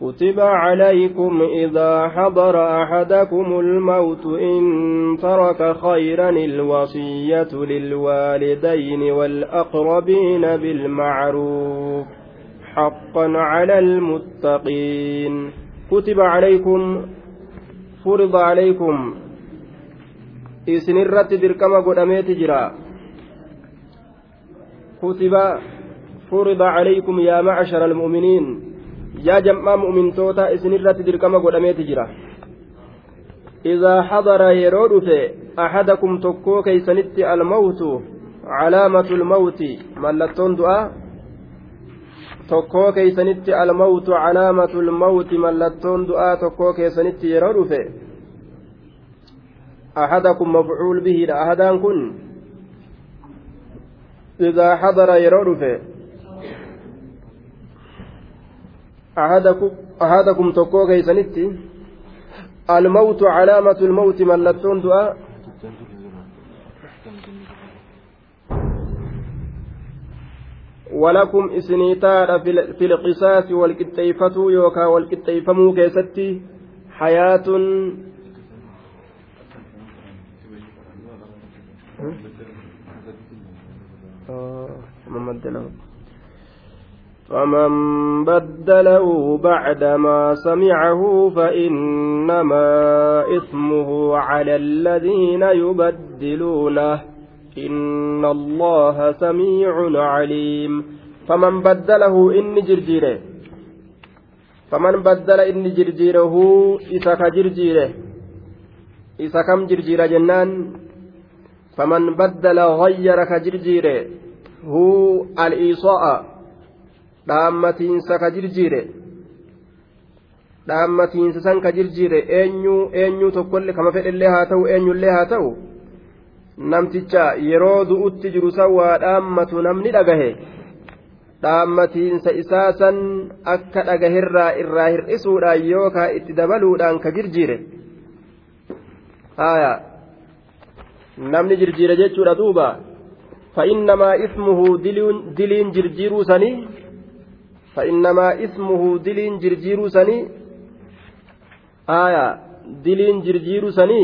كتب عليكم إذا حضر أحدكم الموت إن ترك خيرا الوصية للوالدين والأقربين بالمعروف حقا على المتقين. كتب عليكم فرض عليكم. إسن الرت دركما قداميت جرا. كتب فرض عليكم يا معشر المؤمنين. Yaa jam'aa mu'mintoota isinirratti dirqama godhameeti jira idaa hadara yeroo dhufe axadakum tokkoo keeysanitti almawtu calaamatu lmawti mallattoon du'aa tokkoo keeysanitti almawtu calaamatu lmawti mallattoon du'aa tokkoo keessanitti yeroo dhufe axadakum mafcuul bihiidha ahadaan kun idaa hadara yeroo dhufe ahadakum tokkoo keeysanitti almawtu calaamatu lmawti mallattoon du'a ولكم إسنيتار في القصاص والكتيفة يوكا والكتيفمو كيستي حياة آه ممد له فمن بدله بعدما سمعه فإنما إثمه على الذين يبدلونه. إن الله سميع عليم. فمن بدله إن جرجيره. فمن بدل إن جرجيره إذا كجرجيره. إذا كم جرجير جنان؟ فمن بدل غير كجرجيره. هو الإيصاء. Dhaammatiinsa ka jirjiire. Dhaammatiinsa san ka jirjiire. Eenyuu eenyuu tokkollee kama fedhellee haa ta'u eenyullee haa ta'u? Namticha yeroo du'utti jiru san waa dhaammatu namni dhagahe. Dhaammatiinsa isaa san akka dhagaherraa irraa hir'isuudhaan yookaan itti dabaluudhaan ka jirjiire. Haaya. Namni jirjiire jechuudha duuba. Fa'innamaa ismuhu diliin jirjiiruu sanii. فإنما اسمه دلين جرجير سني آية دلين جرجير سني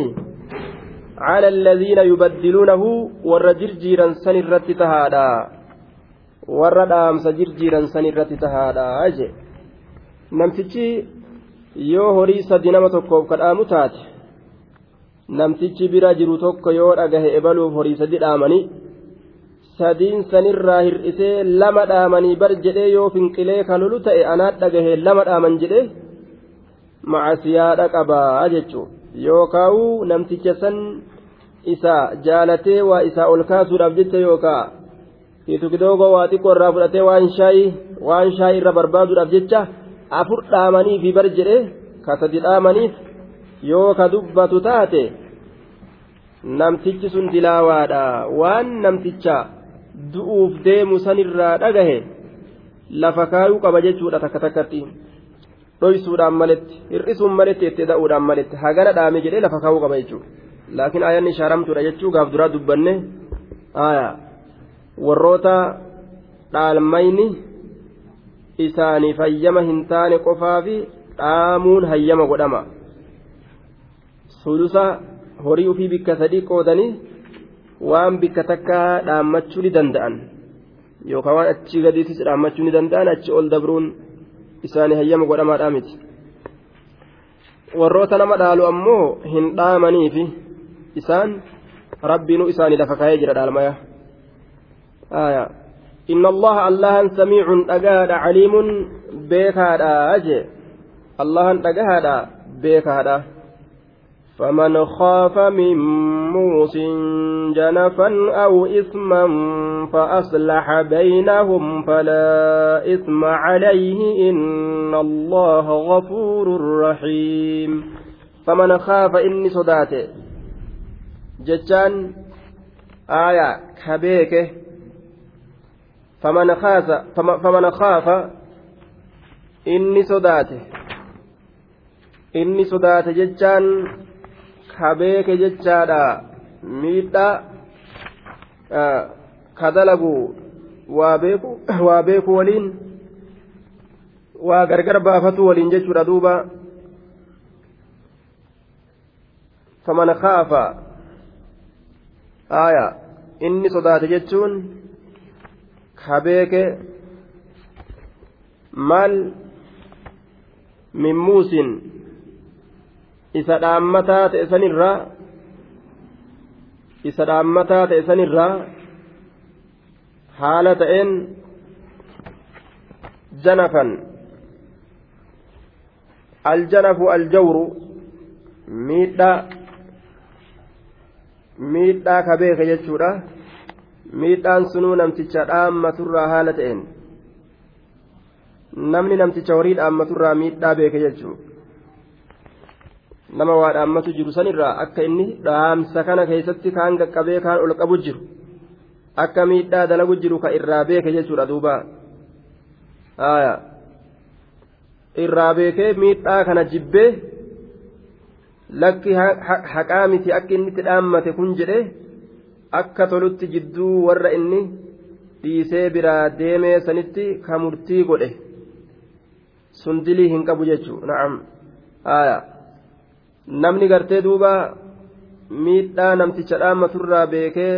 على الذين يبدلونه ور جرجيرا سن الرت تهادا ور دامس جرجيرا سن الرت تهادا أجي namtichi yoo horii sadi nama tokkoof kadhaamu taate namtichi bira jiru tokko yoo dhagahe ebaluuf horii sadi dhaamanii sadiin sanirraa hir'isee lama dhaamanii bar jedhee yoo finqilee kalolu ta'e anaat dhagahe lama dhaaman jedhee macasiyaadha qabaa jechuu yookaa'u namticha san isa jaalatee waa isaa ol kaasuudhaaf jecha yookaa kiitu kidoogoo waa xiqqoo irraa fudhatee waan shaayii waan shaayii irra barbaaduudhaaf jecha afur dhaamanii fi bar jedhee ka sadi dhaamaniif yoo ka dubbatu taate namtichi sun dilaawaadha waan namticha du'uuf deemu sanirraa dhagahe lafa kaayuu qaba jechuudha takka takkatti. Dhoysuudhaan maletti hir'isuun maletti itti da'uudhaan maletti. Hagana dhaame jedhee lafa kaayuu qaba jechuudha. Laakiin ayyaanni shaaramtuudha jechuu gaaf duraa dubbanne warroota dhaalmayni isaaniif hayyama hin taane qofaa fi dhaamuun hayyama godhama. Sulusa horii ufii bikka sadii qoodanii waan bikka takka dhaammachuu ni danda'an. Yookaan waan achii gadiitis dhaammachuu ni danda'an achi ol dabruun isaanii hayyama godhamaadhaa miti. Warroota nama dhaalu ammoo hin dhaamaniifi isaan rabbiinuu isaanii lafa kaayee jira dhaalmaya. Inna allaha allahan samiicun dhagahaadha caliimun beekaadha aje allahan dhagahaadha beekaadha فمن خاف من موص جنفا أو إثما فأصلح بينهم فلا إثم عليه إن الله غفور رحيم. فمن خاف إني صداته جتان آية كبيكة. فمن خاف فمن خاف إني صداته إني صداته جتان ka beeke jechaadha miidhaa ka dalagu waa beeku waliin waa gargar baafatu waliin jechuudha duuba faman khaafa aya inni sodaate jechuun ka beeke maal min muusin isa dhaammataa ta'e sanirraa isa dhaammataa ta'e sanirraa haala ta'een janafan. Aljanafu aljawru miidhaa miidhaa ka beeke jechuudha. Miidhaan sunuu namticha dhaammaturraa haala ta'een. Namni namticha horii dhaammaturraa miidhaa beeke jechuudha nama waa dhaammatu jiru sanirraa akka inni dhaamsa kana keessatti kaan qaqqabee kaan ol qabu jiru akka miidhaa dalagu jiru ka irraa beeke jechuudha duuba irraa beekee miidhaa kana jibbee lakki haqaa miti akka inni itti dhaammate kun jedhe akka tolutti jidduu warra inni dhiisee biraa deemee sanitti ka murtii godhe sun dilii hin qabu jechuu na'am namni gartee duuba miidhaa namticha dhaammaturraa beekee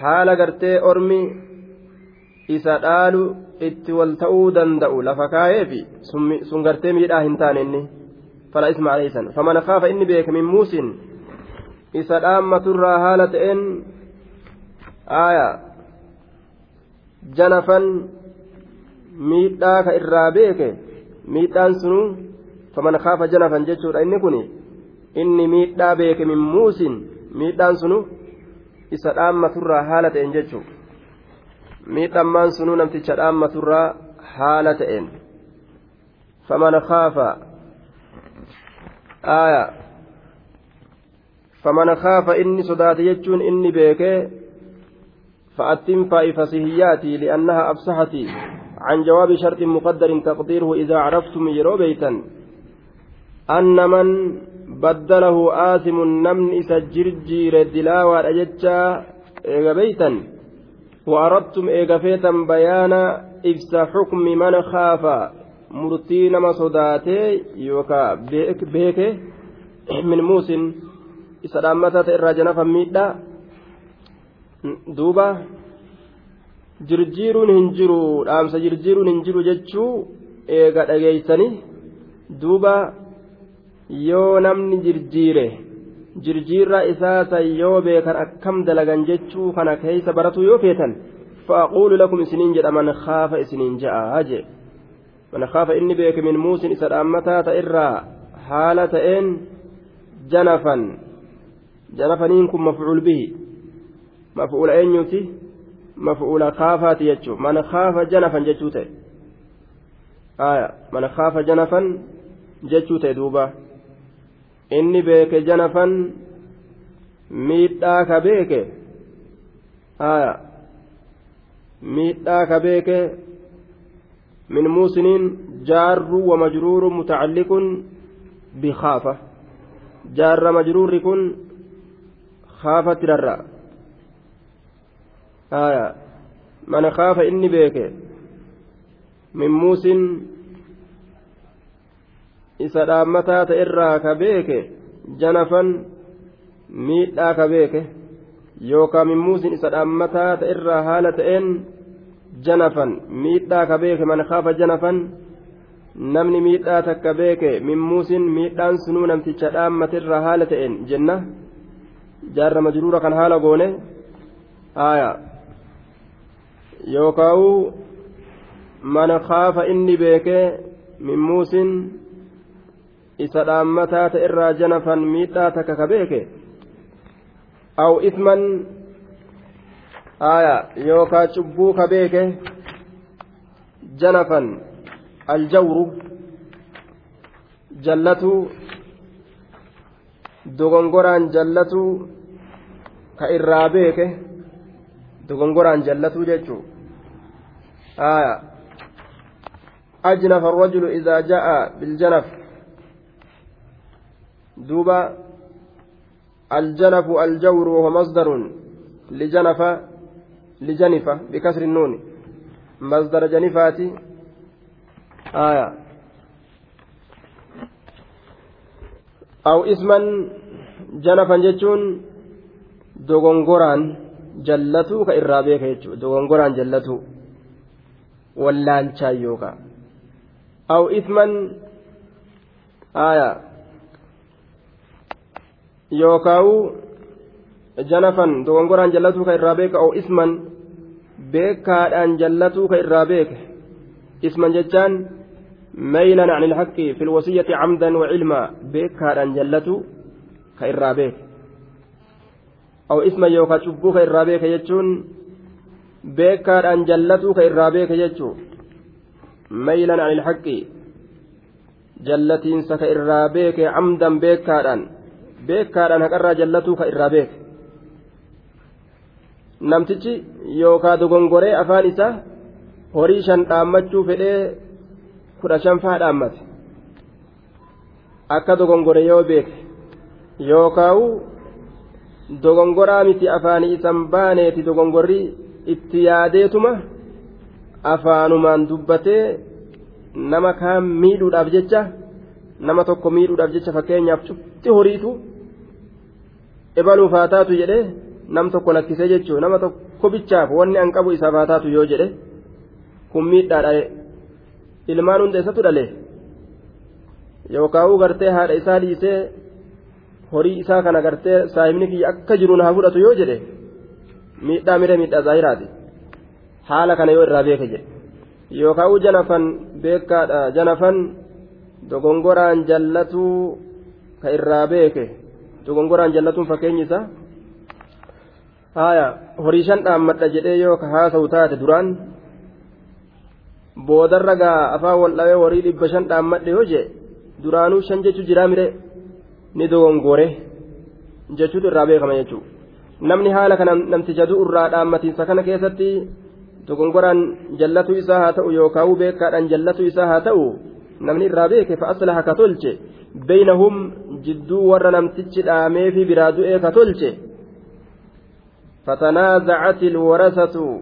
haala gartee ormi isa dhaalu itti wal ta'uu danda'u lafa kaayeefi sun gartee miidhaa hin taane inni fala isma alaysan faman khaafa inni beeke min muusin isa dhaammaturraa haala ta'een aaya janafan miidhaa ka irraa beeke. Miidhaan sunuu faman khaafa janafan jechuudha inni kun inni miidhaa beeke min muusin miidhaan sunu isa dhaammaturraa haala ta'een jechuu miidhammaan sunuu namticha dhaammaturraa haala ta'een faman khaafa aya faman khaafa inni sodaate jechuun inni beekee فأتم فصيحياتي لأنها أفصحتي عن جواب شرط مقدر تقديره إذا عرفتم يرو بيتا أن من بدله آثم النمن إسجرجير الدلاوى أجتشا إيغا بيتا وأردتم إيغا فيتا بيان إفس حكم من خاف murtii nama sodaatee yookaan beeke min muusin isa dhaammataa ta'e irraa janafan miidhaa duuba jirjiiruun hin jiru dhaamsa jirjiiruun hin jiru jechuu eega dhageeysanii duuba yoo namni jirjiire jirjiirra isaa san yoo beekan akkam dalagan jechuu kana keeysa baratu yoo feetan fa'aquulu lakum isiniin jedhaman khaafa isiniin ja'a jee من خاف إني بيك من موسى إسد أمتا تئرى حالة إن جنفا جنفا إنكم مفعول به مفعول أين يوتي مفعول خافات يجو من خاف جنفا جتوتي آية من خاف جنفا جتوتي دوبا إني بيك جنفا miidhaa ka beeke? Haya miidhaa ka beeke? من موسن جار ومجرور متعلق بخافة جار مجرور كن خافة ررا آية من خاف إني بيك من موسن isa dhaammataa ta'e irraa ka beeke janafan miidhaa ka beeke yookaan mimmuusin isa dhaammataa ta'e irraa haala ta'een janafan miidhaa ka beeke man khaafa janafan namni miidhaa takka beeke mimmuusin miidhaan sunuu namticha dhaammatirra haala ta'een jenna jaarra majruura kan haala goone aya yookaa'u man khaafa inni beeke mimmuusin isa dhaammataa ta'e irraa janafan miidhaa takka ka beeke aw isman aya yookaa cubbuu ka beeke janafan aljawru jallatu dogongoraan jallatu ka irraa beeke dogongoraan jallatu jechuu aya أجنف الرجل إذا جاء بالجنف duuba aljanafu aljawru wahuwa masdarun lijanafa lijanifa bikasri nuuni. Masdara janifaati aya aw isman janafan jechuun dogongoraan jallatuu ka irraa beeka jechuudha. Dogongoraan jallatuu wallaanchaa yookaan aw isman aayaa. Yookaawu janafan dogongoraan jallatuu ka irraa beeka aw isman beekaadhaan jallatuu ka irraa beeke. Isman jechaan ميلا عن الحق في الوصية عمدا وعلما بكارا جلته كإرابيك أو اسما يوكا شبوك إرابيك يجون بكارا جلته كإرابيك يجو ميلا عن الحق جلتين سك إرابيك beekaadhaan haqarraa jallatuu ka irraa beeka namtichi yookaan dogongoree afaan isaa horii shan dhaammachuu fedhee kudha shan faa dhaammate akka dogongoree yoo beeke yookaan dogongoraa miti afaan isaan baaneeti dogongorri itti yaadeetuma afaanumaan dubbatee nama kaan miidhuudhaaf jecha nama tokko miidhuudhaaf jecha fakkeenyaaf cufti horiitu. ebaluuf haa taatu jedhee nam tokko lakkisee jechuun nama tokko bichaaf wanni an qabu isaaf haa taatu yoo jedhe kun miidhaadha ilmaan hunda isatu dhale yookaan gartee haadha isaa dhiisee horii isaa kana gartee saahibni kiyya akka jiruun haa fudhatu yoo jedhe miidhaa mire miidhaa zaahiraati. Haala kana yoo irraa beeka jedhe. Yookaan janafan beekaadha. Janafan dogongoraan jallatuu ka irraa beeke. Dogongoraan jallatuun fakkeenyi isaa. haya horii shan dhaammadha jedhee yoo ka haasa'u taate duraan boodarra gaa afaan wal dhawee horii dhibba shan dhaammadhe yoo jee duraanuu shan jechuu jiraa mire ni dogongore jechuutu irraa beekama jechuudha namni haala kana namticha irraa dhaammatiinsa kana keessatti dogongoraan jallatu isaa haa ta'u yookaan beekaadhaan jallatu isaa haa ta'u namni irraa beeke fa'aslaha ka tolche beeynahum jidduu warra namtichi dhaamee fi biraa du'ee ka tolche. فتنازعت الورثة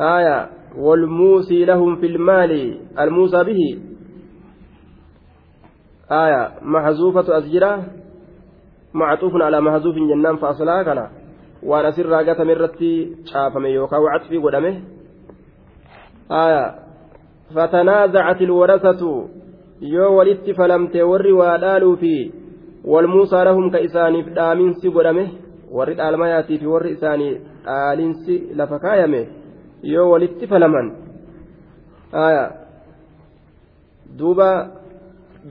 آية والموسي لهم في المال الموسى به آية محذوفة أسجرة معطوف على محذوف جنان فأصلها كان وأنا سر راقة مرتي شافم يوكا وعطفي آية فتنازعت الورثة yoo walitti falamte warri waa dhaaluu fi walmuusaa lahum ka isaaniif dhaaminsi godhame warri dhaalmayaatiif warri isaanii dhaalinsi lafa kaayame yoo walitti falaman. Duuba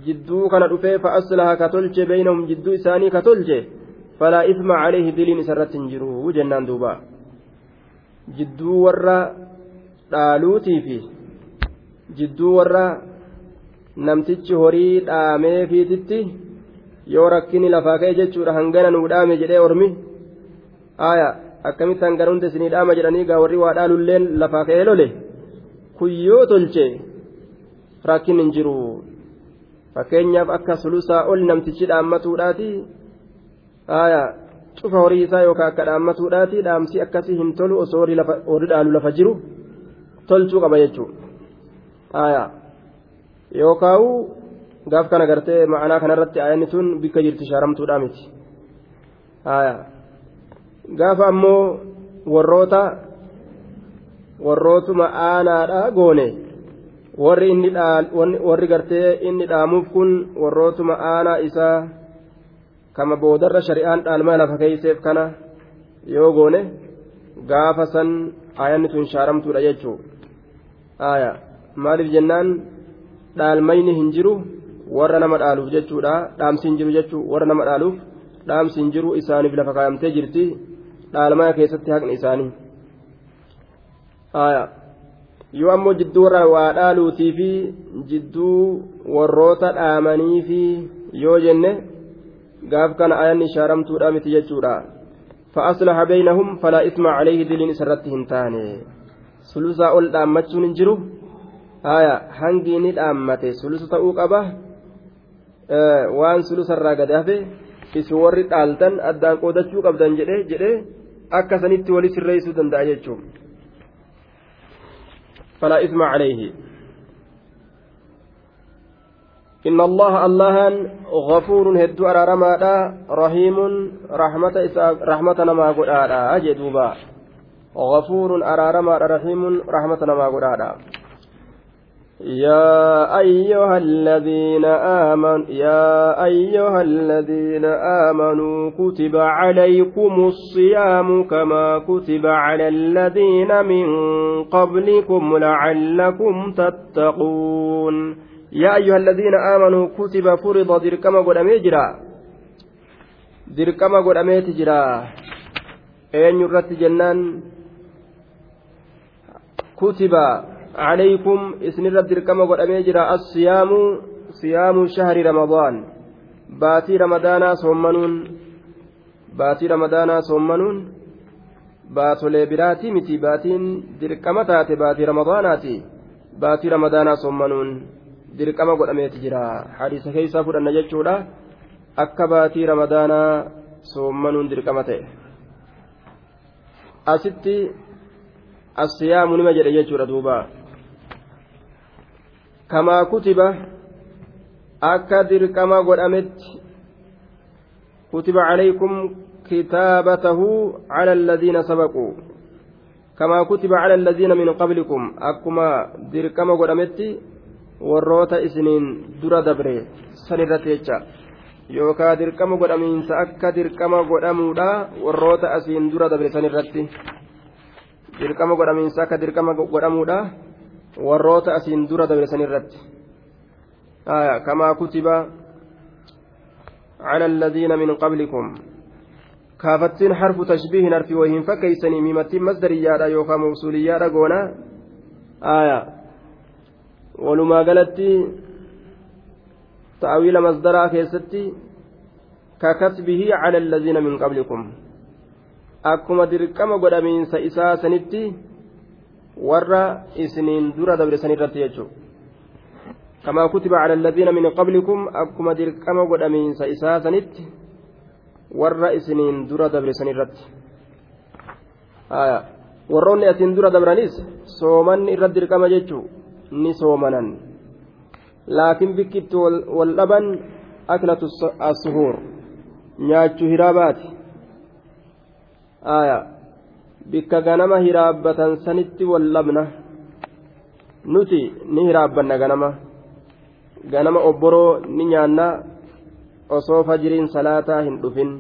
jidduu kana dhufee fa'aslaha ka tolche beeynahum jidduu isaanii ka tolche falaa isma caleehi diliin isarratti hin jiru jennaan duuba. Jidduu warra dhaaluutii fi jidduu warra namtichi horii dhaamee fiititti yoo rakkini lafaa ka'e jechuudha hangana nuu dhaame jedhee ormi. Aya akkamitti hangana hunda isinii dhaama jedhanii gaa warri waa dhaalulleen lafaa ka'ee lole? Kun yoo tolche rakkin hin jiru. Fakkeenyaaf akka sulusaa ol namtichi dhaammatuudhaati. Aya cufa horii isaa yookaan akka dhaammatuudhaati. Dhaamsi akkasii hin tolu osoo warri dhaalu lafa jiru tolchuu qaba jechuudha. Aya yookaan gaaf kana gartee ma'anaa kanarratti ayanni tun bikka jirti shaaramtuudha miti. Gaafa ammoo warroota warrootuma aanaadha goone. Warri inni warri gartee inni dhaamuuf kun warrootuma aanaa isaa kama boodarra shari'aan dhaalmaa lafa keeyseef kana yoo goone gaafa san ayanni tun shaaramtuudha jechuu. Aya maaliif jennaan dhaalmayni hin jiru warra nama dhaaluuf jechuudha dhaamsi hin jiru jechuu warra nama dhaaluuf dhaamsi hin jiru isaaniif lafa kaayamtee jirti dhaalmaya keessatti haqni isaanii yoo ammoo jidduu warra waa dhaaluutii fi jidduu warroota dhaamanii fi yoo jenne gaaf kana ayanni shaaramtuudha miti jechuudha فأصلح بينهم فلا إثم عليه دلين سرته هنتاني سلسا أول دامتشون انجرو آية هنجي ندامته سلسا تأوك أبه waan sulusarraa gad hafe isin warri dhaaltan addaan qoodachuu qabdan jedhe jedhe akka sanitti wali sirreessuu danda'a jechuun falaa isma calayhi إن الله الله غفور هدو أرارما رحيم رحمة رحمة نما قرآن أجدوبا غفور أرارما رحيم رحمة نما قرآن يا أيها الذين آمنوا يا أيها الذين آمنوا كتب عليكم الصيام كما كتب على الذين من قبلكم لعلكم تتقون. يا أيها الذين آمنوا كتب فرض دركما قد أميجرا دركما قد أميتجرا أين جنان؟ كتب عليكم إسن الرد كما قد أميجر الصيام صيام شهر رمضان باتي رمضان صومنون باتي رمضان صومنون baatolee biraati miti baatiin dirqama taate baatii ramadaanaati baatii ramadaanaa sommanuun dirqama godhameeti jira hadiisa keessaa fudhanna jechuudha akka baatii ramadaanaa sommanuun dirqama ta'e asitti assiyaamu nima jedhe jechuudha duuba kamaa kutiba akka dirqama godhametti kutiba calaykum kitaabatahu cala alladhiina sabaquu kamaa kutiba cala alladhiina min qablikum akkuma dirqama godhametti warroota isiniin dura dabre san irratti jecha yookaa dirqama godhamiinsa akka dirqama godhamuudha warroota asiin dura dabre san irratti. Dirqama godhamiinsa akka dirqama godhamuudha warroota asiin dura dabresan irratti. Kamaa kutiba ala aladiina min qablikum. Kaafattiin harfu tashbiihin harfi wayiin fakkeeysanii miimattiin masdariyyaadha yookaan mubsuuliyyaadha goona aya walumaa galatti ta'awiila masdaraa keessatti ka kasbihii cala aladiina min qablikum. Akkuma dirqama godhamiinsa isaa sanitti warra isiniin dura dabresan irratti jechuudha. Kamaa kutiba cala alladhiina min qablikum akkuma dirqama godhamiinsa isaa sanitti warra isiniin dura dabresan irratti. Warroonni asiin dura dabranis soomanni irratti dirqama jechuu ni soomanan. Laakiin bikkitti wal dhaban aklatu asuhuur nyaachuu hiraabaati bikka ganama hiraabbatan sanitti wallabna nuti ni hiraabbanna ganama. Ganama obboroo ni nyaanna. Osoo fajiriin salaataa hin dhufin.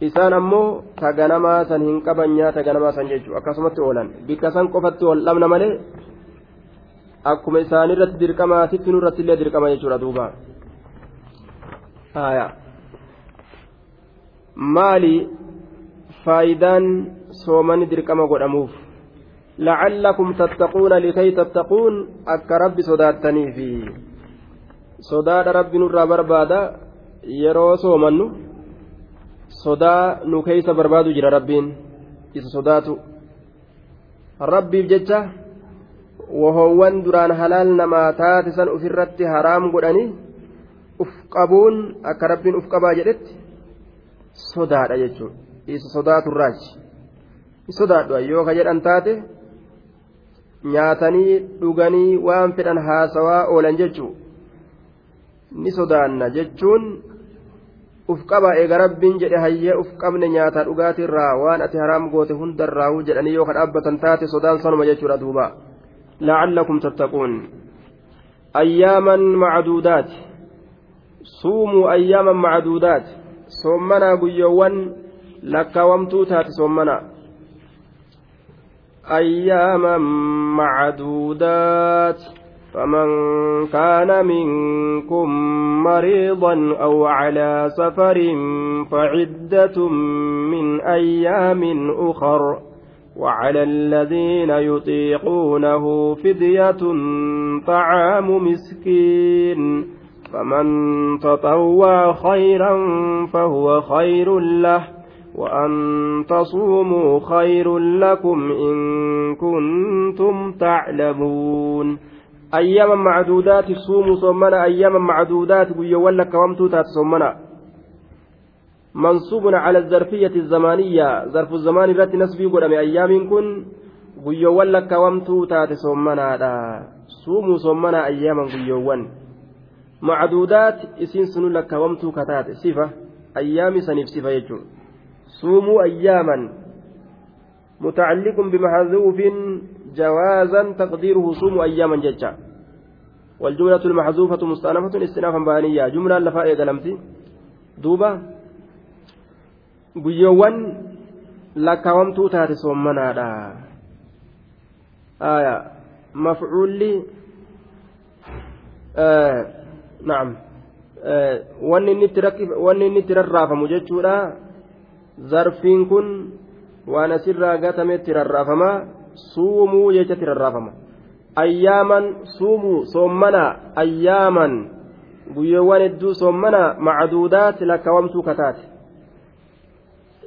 Isaan ammoo ta ganamaa san hin qaban nyaata ganamaa san jechuu akkasumatti oolan. Bikka san qofatti waldhabna malee akkuma isaanirratti dirqamaatitti nurratti illee dirqama jechuudha duuba. Maali faayidaan soomani dirqama godhamuuf lacallakum tattaquuna likay tattaquun akka rabbi sodaattaniifi sodaadha rabbi nurraa barbaada yeroo soomannu sodaa nu keeysa barbaadu jira rabbiin isa sodaatu rabbiif jecha wahoowwan duraan halaal namaa taate san ufirratti haraam godhanii uf qabuun akka rabbiin uf qabaa jedhetti sodaadha jechuudha isa sodaaturraachi sodaadhu yoo ka jedhan taate nyaatanii dhuganii waan fedhan haasawaa oolan jechuu ni sodaanna jechuun uf qaba eega rabbiin jedhe hayyee uf qabne nyaataa dhugaatirraa waan ati haraam goote hundarraa'uu jedhanii yoo ka dhaabbatan taate sodaan sanuma jechuudha duuba la'allakum tattaquun ayyaaman macduudaat suumuu ayyaaman macduudaat soommanaa guyyoowwan lakkaawamtuu taate soommanaa أياما معدودات فمن كان منكم مريضا أو على سفر فعدة من أيام أخر وعلى الذين يطيقونه فدية طعام مسكين فمن تطوى خيرا فهو خير له وأن تصوموا خير لكم إن كنتم تعلمون. أياما معدودات صوموا صومنا أياما معدودات ويولا كوامتو تات صومنا. منصوب على الظرفية الزمانية ظرف الزمان التي نسبي قدام أيام كن ويولا كوامتو تات صومنا صوموا صومنا أياما ويوان macduudaat isiin sunu lakkaawamtuu kataate sifa ayyaami saniif sifa jechuudha suumuu ayyaaman متعلق بمحذوف جوازا تقديره صوم أياما ججا والجملة المحذوفة مستأنفة استئنافا بانية جملة لفاء قلمتي دوبا guyyoowwan lakkaawamtuu taate soommanaadha aya mafcuulli naam wanni inni itti rarraafamu jechuudha zarfiin kun waan asirraa gatametti rarraafamaa suumuu jechatti rarraafama. Ayyaaman suumuu soommanaa ayyaaman. Guyyoowwan hedduu soommanaa macduudaat lakkaawamtuu kataate.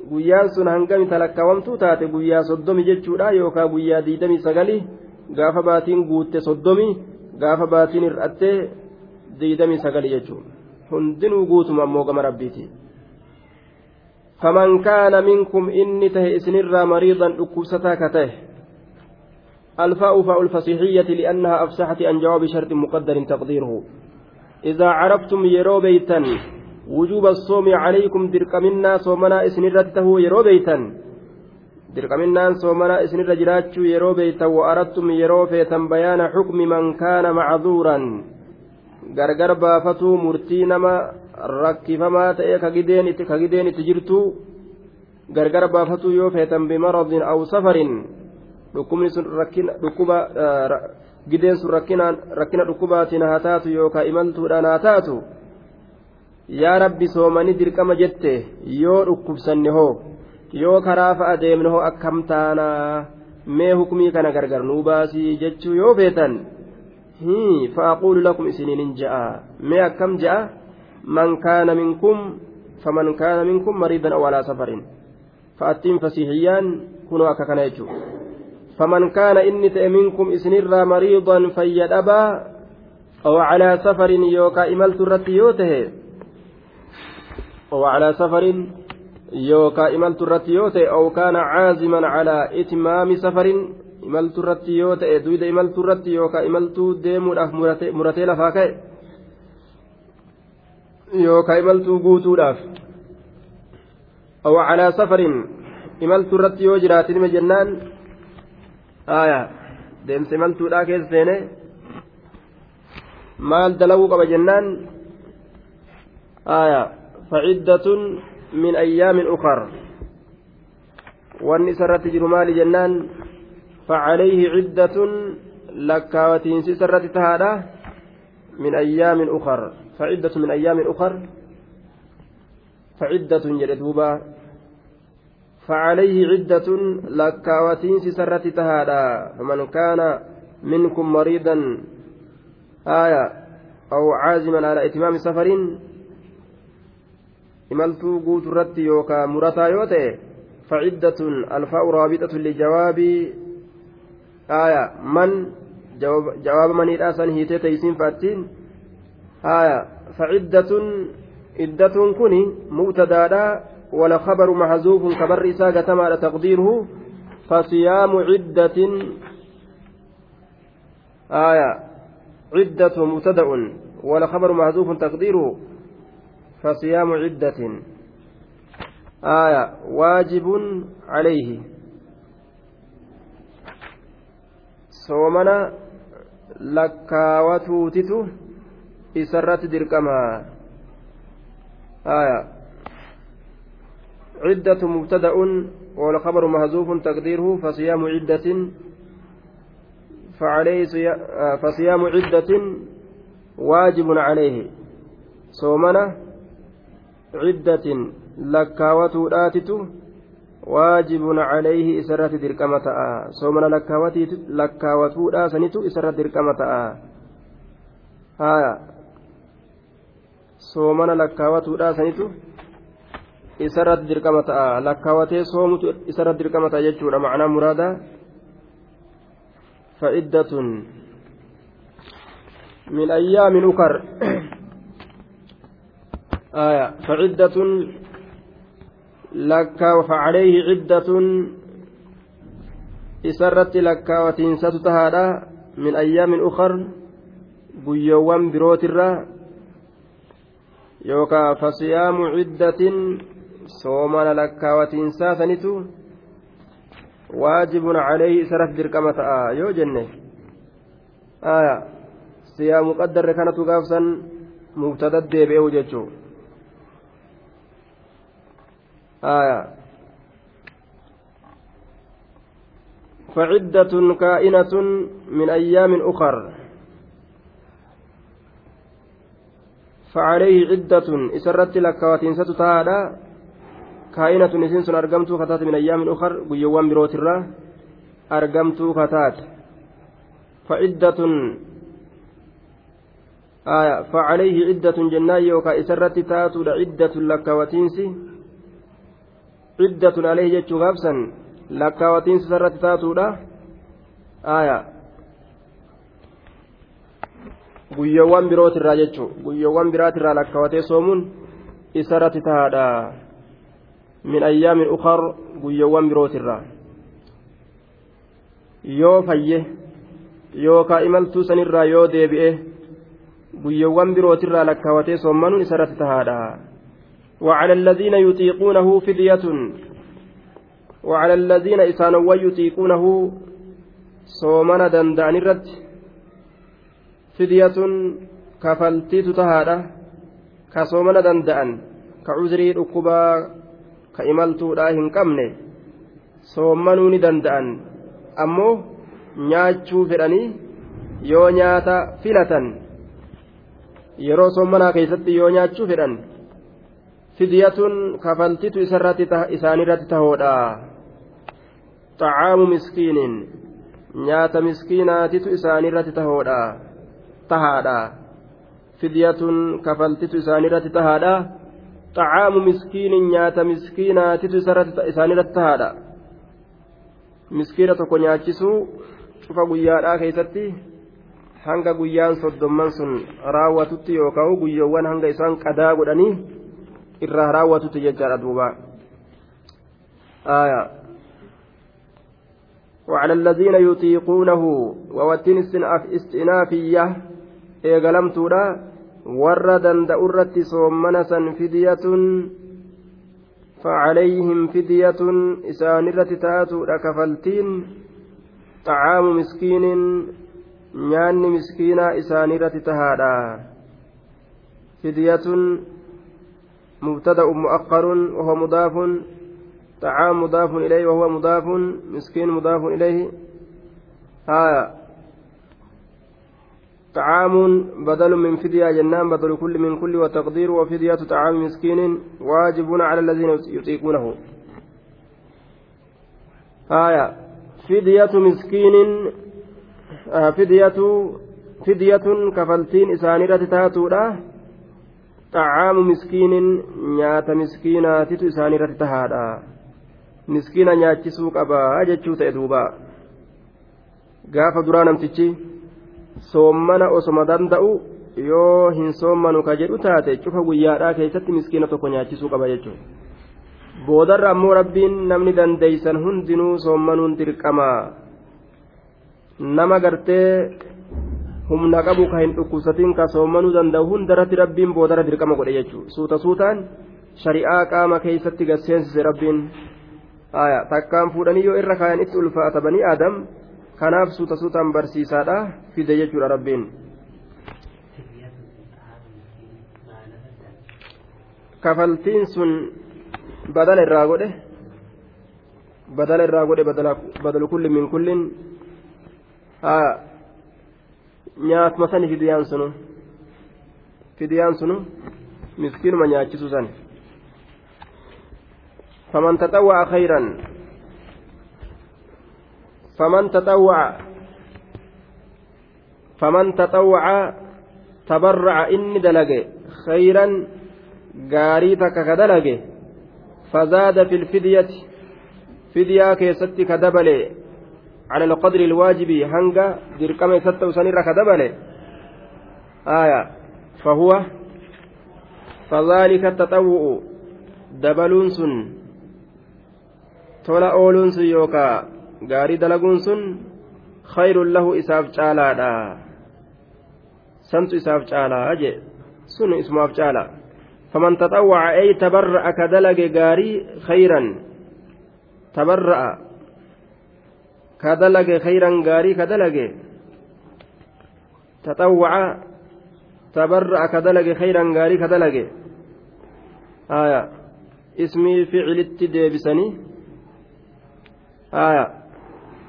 Guyyaan sun hangami talakkaawamtuu taate? Guyyaa soddomi jechuudha yookaan guyyaa diidamii sagali? Gaafa baatiin guutte soddomi gaafa baatiin hir'attee diidamii sagali jechuudha. Hundinuu guutuma ammoo gama فمن كان منكم إني ته إسنرا مريضا أكبستا كته. الفاء فاء الفصيحية لأنها أفسحت عن جواب شرط مقدر تقديره. إذا عرفتم يرو بيتا وجوب الصوم عليكم درقمنا صومنا إسنرته يرو بيتا. درقمنا صومنا إسنر جراتشو يرو بيتا وأردتم يرو فيتا بيان حكم من كان معذورا. Gargar baafatuu murtii nama rakkifamaa ta'e ka gideen itti jirtu gargar baafatuu yoo feetan bimaradin aw safarin dhukkubni sun dhukkuba gideen sun rakkina dhukkubaatiin haa taatu yookaan imaltuudhaan haa taatu yaa rabbi soomanii dirqama jette yoo dhukkubsanne hoo yoo karaa fa'a deemne hoo akkam taanaa mee hukumii kana gargar nuu baasii jechuu yoo feetan. فأقول لكم إسنين جاء. ما كم جاء؟ من كان منكم فمن كان منكم مريضا أو على سفر. فأتين فسيحيان كنوا أككنا فمن كان إني منكم إسنرا مريضا فيدأبا أو على سفر يوكا إملت الرتيوته أو على سفر يوكا إملت الرتيوته أو كان عازما على إتمام سفر. Imaltuu irratti yoo ta'e duyda imaltuu irratti yookaan imaltuu deemuudhaaf muratee lafaa ka'e yookaan imaltuu guutuudhaaf awwa calaa safarin imaltuu irratti yoo jiraatin ima jennaan deemsa imaltuudhaa keessa seene maal dalaguu qaba jennaan faciddatun min ayyaamin ukar wanni isa irratti jiru maali jennaan فعليه عدة لكاوتين سرة تهادا من أيام أخر. فعدة من أيام أخر. فعدة جلدوبا فعليه عدة لكاوتين سرة تهادا. فمن كان منكم مريضا آية أو عازما على إتمام سفر imaltuu guutu irratti yookaan murataa yoo ta'e faciddatun alfaa'u raabixatun lijawaabii aya man jawaaba maniidhaa san hiitee teeysiin fa'attiin aya faciddatun iddatun kun mubtadaadha wala khabaru mahzuufun kabarri isaa gatamaadha taqdiiruhu فصيام عدة آية عدة مبتدأ ولا خبر محذوف تقديره فصيام عدة آية واجب عليه soomana lakkaawatuutitu isarratti dirqamaa عدة مبتدأ والخبر محذوف تقديره فصيام عدة فعليه فصيام عدة واجب عليه صومنا عدة لكاوة آتته واجب عليه إسرة درقمة صومنا لكاوتودا سنتو إسرة درقمة هايا soomana lakkaawatuudha sanitu isarratti dirqama ta'a lakkaawatee soomutu isarratti dirqama ta'a jechuudha macnaa muraada fa'iddatun min ayyaamin ukar aya fa'iddatun facalayhi ciddatun isarratti lakkaawatiinsatu tahaadha min ayyaamin ukar guyyoowwan birootirra yookaan fasiyaamu ciddatin soomana lakkaawatiinsaa sanitu waajibun calayhi isarratti dirqama ta'a yoo jenne siyaamu qaddarre kanatu gaafsan mubtada deebi'eehu jechuu فعدة كائنة من أيام أخر. فعليه عدة إسرت لك وتنسة تهادا كائنة نسين سن أرقمت فتات من أيام أخر قيوان بروت الله أرقمت فتات فعدة آية. فعليه عدة جناي يوكا إسرت تاتو عدة لك وتنسي ciddatun alayhi jechuu gaabsan lakkaawatiinsa isarratti taatuudha. Aaya. Guyyoowwan birootirraa jechuu guyyoowwan biraatirraa lakkaawatee soomuun isa isarratti tahaadha. Min ayyaamin ukar guyyoowwan birootirraa. Yoo fayye yookaa imaltuu sanirraa yoo deebi'e guyyoowwan birootirraa lakkaawatee soommanuun isarratti tahaadha. وعلى الذين يطيقونه فدية وعلى الذين إسانوا يطيقونه صومنا دندان الرد soomana danda'an ka cuzrii dhukkubaa ka imaltuudhaa hin qabne soommanuu ni danda'an ammoo nyaachuu fedhanii yoo nyaata filatan yeroo soommanaa keessatti yoo nyaachuu fedhan fidyatun kafaltiitu isaanirratti tahoodha xacaamu miskiinin nyaata miskiinaatitu isaanirratti tahoodha tahaadha fidyatun kafaltitu isaanirratti tahaadha xacaamu miskiinin nyaata miskiinaatitu isaanirratti tahaadha miskiina tokko nyaachisuu cufa guyyaadhaa keessatti hanga guyyaan soddomman sun raawwatutti yookaan guyyoowwan hanga isaan qadaa godhanii irraa raawwatutti jechaadha duuba. وعلى الذين يطيقونه ووتين استئنافية warra danda'u irratti soommana san fidyatun فعليهم فدية إسان الرتتات كفلتين طعام مسكين نيان مسكينا إسان الرتتهادا فدية مبتدأ مؤخر وهو مضاف طعام مضاف إليه وهو مضاف مسكين مضاف إليه. آية. طعام بدل من فدية جنان بدل كل من كل وتقدير وفدية طعام مسكين واجب على الذين يطيقونه. آية. فدية مسكين آه فدية فدية كفلتين إسانيرة تاتولا طعام مسكين نيات مسكينات إسانيرة تهادا مسكينا نياتشسو قبا أجتشو تأدوبا gaafa duraa namtichi soommana osoma danda'u yoo hin soommanu ka jedhu taate cufa guyyaadhaa keessatti miskiina tokko nyaachisuu qaba jechuudha boodarra ammoo rabbiin namni dandeeysan hundinuu soommanuun dirqama nama gartee humna qabu ka hin dhukkubsatiin ka soommanuu danda'u hundarratti rabbiin boodarra dirqama godhe jechuudha suuta suutaan shari'aa qaama keessatti gaseensise rabbiin takkaan fuudhanii yoo irra kaayan itti ulfaata banii aadam. kanaaf suuta suutaan barsiisaadha fide jechuudha rabbiin kafaltiin sun badala irraa godhe badala irraa godhe badalu kulli min kullin nyaatuma sani fidiyaan sunu fidiyaan sunu miskiinuma nyaachisu san faman taxawwa'a khayran فمن تطوع فمن تطوع تبرع إني دلقي خيرا قاريتك كدلقي فزاد في الفدية فدية كيستي كدبلي على القدر الواجب هنگا درقم ستة سنير كدبلي آية فهو فذلك التطوع دبلون سن tola ooluun sun yookaa gaarii dalaguun sun khayrun lahu isaaf caalaadha santu isaaf caalaa jee sun isumaaf caala faman taxawwaca ay tabarra'a ka dalage gaarii khayran tabarra'a ka dalage khayran gaarii ka dalage taxawwaca tabarra'a ka dalage khayran gaarii ka dalage aya ismii ficilitti deebisanii aya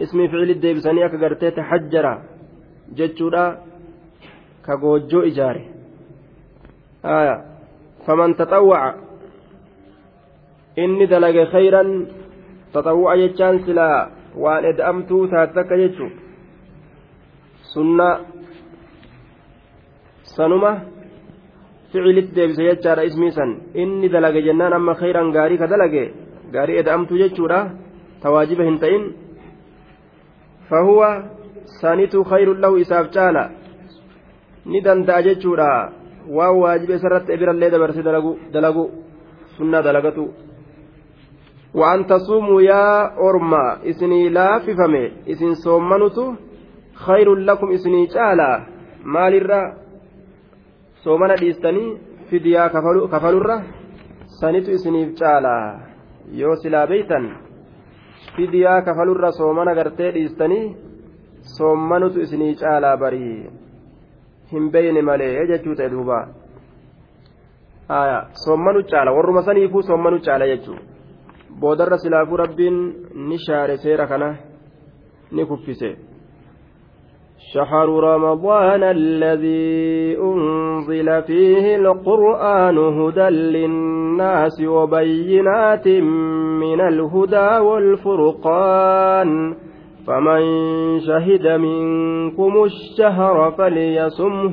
ismii ficilitti deebisanii akka gartee taxajjara jechuudha ka goojjoo ijaare aya faman taxawwaca waan eda'amtuu taate takka jechu sunna sanuma ficilitti deebise jechaadha ismii san inni dalage jennaan amma khayran gaarii ka dalage gaarii eda'amtuu jechuudha tawaajiba hin ta'in fahuwa sanitu khayrun lahu isaaf caala ni danda'a jechuudha waan waajiba isarratti ebirallee dabarse dalagu sunnaa dalagatu وأن تصوموا يا أرما إسني لا ففمي إسن صومنتو خير لكم إسني جالا مال الرّ soomana dhiistanii fidiyaa kafalurra sanitu isiniif caalaa yoo silaa beeytan fidiyaa kafalurra soomana gartee dhiistanii soommanutu isinii caalaa barii hin beeyne malee jechuu ta'e duuba soommanu caala warruma saniifuu soommanu caala jechuu boodarra silaafuu rabbiin ni shaare seera kana ni kuffise. شهر رمضان الذي أنزل فيه القرآن هدى للناس وبينات من الهدى والفرقان فمن شهد منكم الشهر فليصمه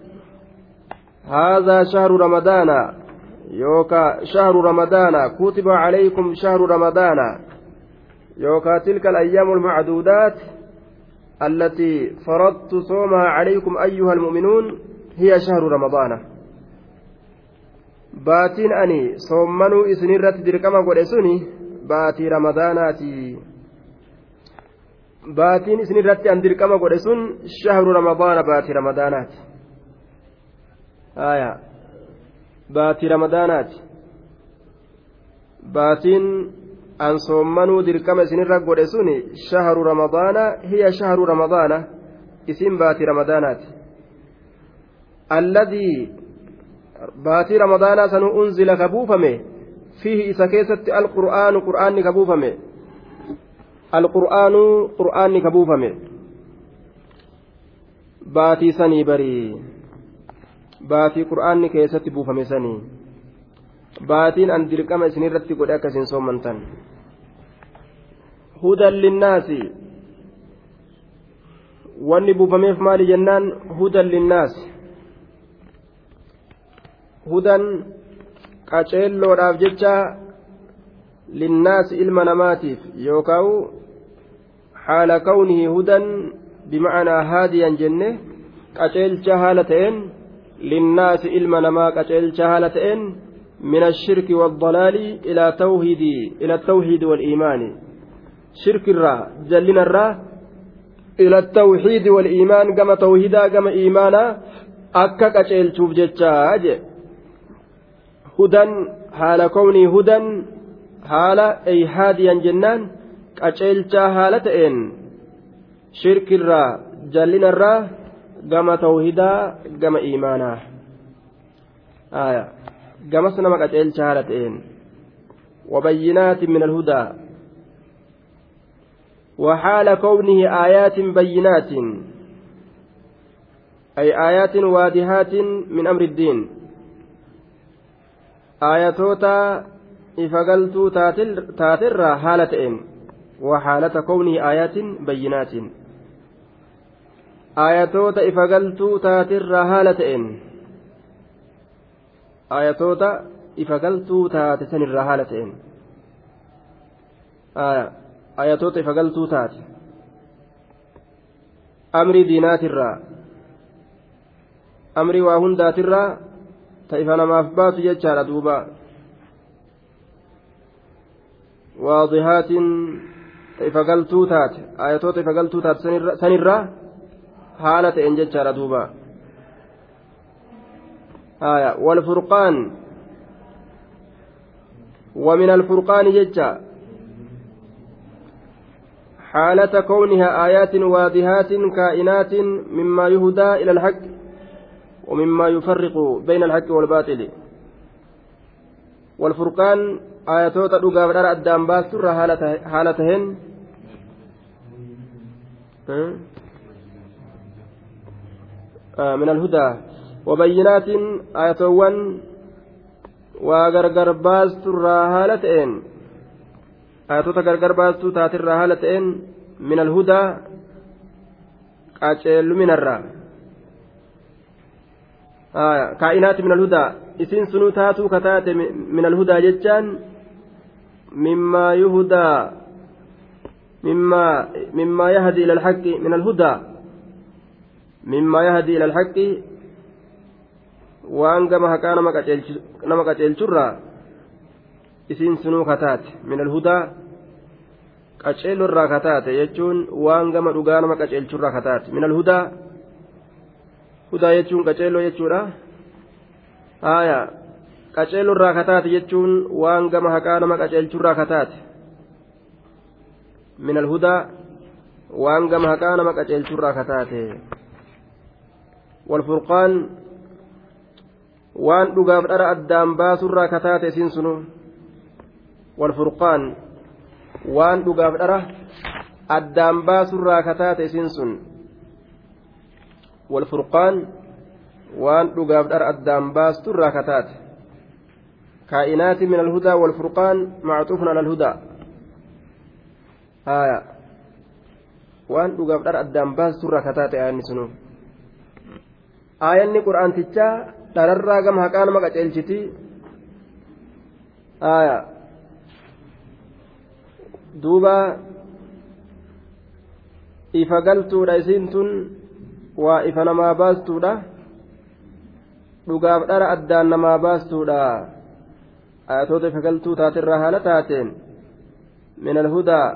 هذا شهر رمضان. يوكا شهر رمضان. كتب عليكم شهر رمضان. يوكا تلك الأيام المعدودات التي فرضت صومها عليكم أيها المؤمنون هي شهر رمضان. باتين أني صومنوا إسنيرة دركما قرسوني باتي رمضاناتي. irratti an dirqama godhe sun shahru ramadaana baatii ramadaanaati aya. Baatii ramadaanaati baatiin an soommanuu dirqama isinirra godhe sun shahru ramadaana hiya shahru ramadaana isin baatii ramadaanaati alladii baatii ramadaanaa sanuu unzila ka buufame fiihi isa keessatti alqur'aanu qur'aanni ka buufame. Alqur'aanu qur'aanni ka buufame. Baatii sanii barii baatii qur'aanni keessatti buufame sanii baatiin an dirqama isinirratti godhe akkasiin soommantan hudan linnaasi. Wanni buufameef maali jennaan? Hudan linnaasi. Hudan qaceelloodhaaf jecha linnaasi ilma namaatiif yookaan haala kawnihi hudan bima'anaa haadiyan jenne qaceelcha haala ta'een ilma namaa qaceelcha haala ta'een من الشرك والضلال إلى توحيد إلى التوحيد والإيمان. شرك الرا جلنا الرا إلى التوحيد والإيمان كما توحيدا كما إيمانا أكا كتشيل شوف جتشاج هدى حال كوني هدى حال أي هاديا جنان توحيدا كما إيمانا آية gamas nama qaceelcha haala ta'een. وبينات من الهدى وحال كونه آيات بينات أي آيات واضحات من أمر الدين آياتوتا إفقلتو تاتر حالتين وحالة كونه آيات بينات ayatoota ifa galtuu taatirraa haala ta'een. Ayatoota ifa galtuu taate sanirraa haala ta'een. Ayatoota ifa galtuu taate. Amrii diinaatirraa amri waa hundaatirraa ta ifa namaaf baatu jechaadha duuba. Waadihaatiin ta ifa galtuu taate. Ayatoota ifa galtuu taate sanirraa haala ta'een jechaadha duuba والفرقان. ومن الفرقان ججا حالة كونها آيات واضحات كائنات مما يهدى إلى الحق ومما يفرق بين الحق والباطل. والفرقان آياتوتا baasturra haala taheen من الهدى وبينات آياتوان وغرغر باسترا haala ta'een ayatoota gargar baastuu taatirraa haala ta'een min alhudaa qaceelluminarraa kaa'inaati min alhudaa isiin sunuu taatuu kataate min alhudaa jechaan mimmaa yuhudaa مما مما يهدي إلى الحق من الهدى مما يهدي إلى الحق وأن كما كان قتل شرا إسين سنو كتات من الهدى kataate jechuun waan gama dhugaa nama qaceelchu irraa kataate min alhudaa hudaa jechuun qaceelloo jechuudha haaya qaceello irraa kataate jechuun waan gama haqaa nama qaceelchu irraa kataate min alhudaa waan gama haqaa nama qaceelchu irraa kataate addaan baasu irraa kataate isiin sunu walfurqaan waan dhugaaf dhara addaan baasurraa kataate isin sun walfurqaan waan dhugaaf dhara addaan baasturraa kataate kaa'inaati min alhudaa walfurqaan macxuufun ala alhudaa haya waan dhugaaf dhara addaan baasturraa kataate aayanni sunu aayanni qur'aantichaa dhararraa gama haqaa nama qaceelchiti haya duuba ifa galtuudha isiin tun waa ifa namaa baastuudha dhugaaf dhara addaan namaa baastuudha ayatoota ifa galtuu taatirraa haala taateen min alhudaa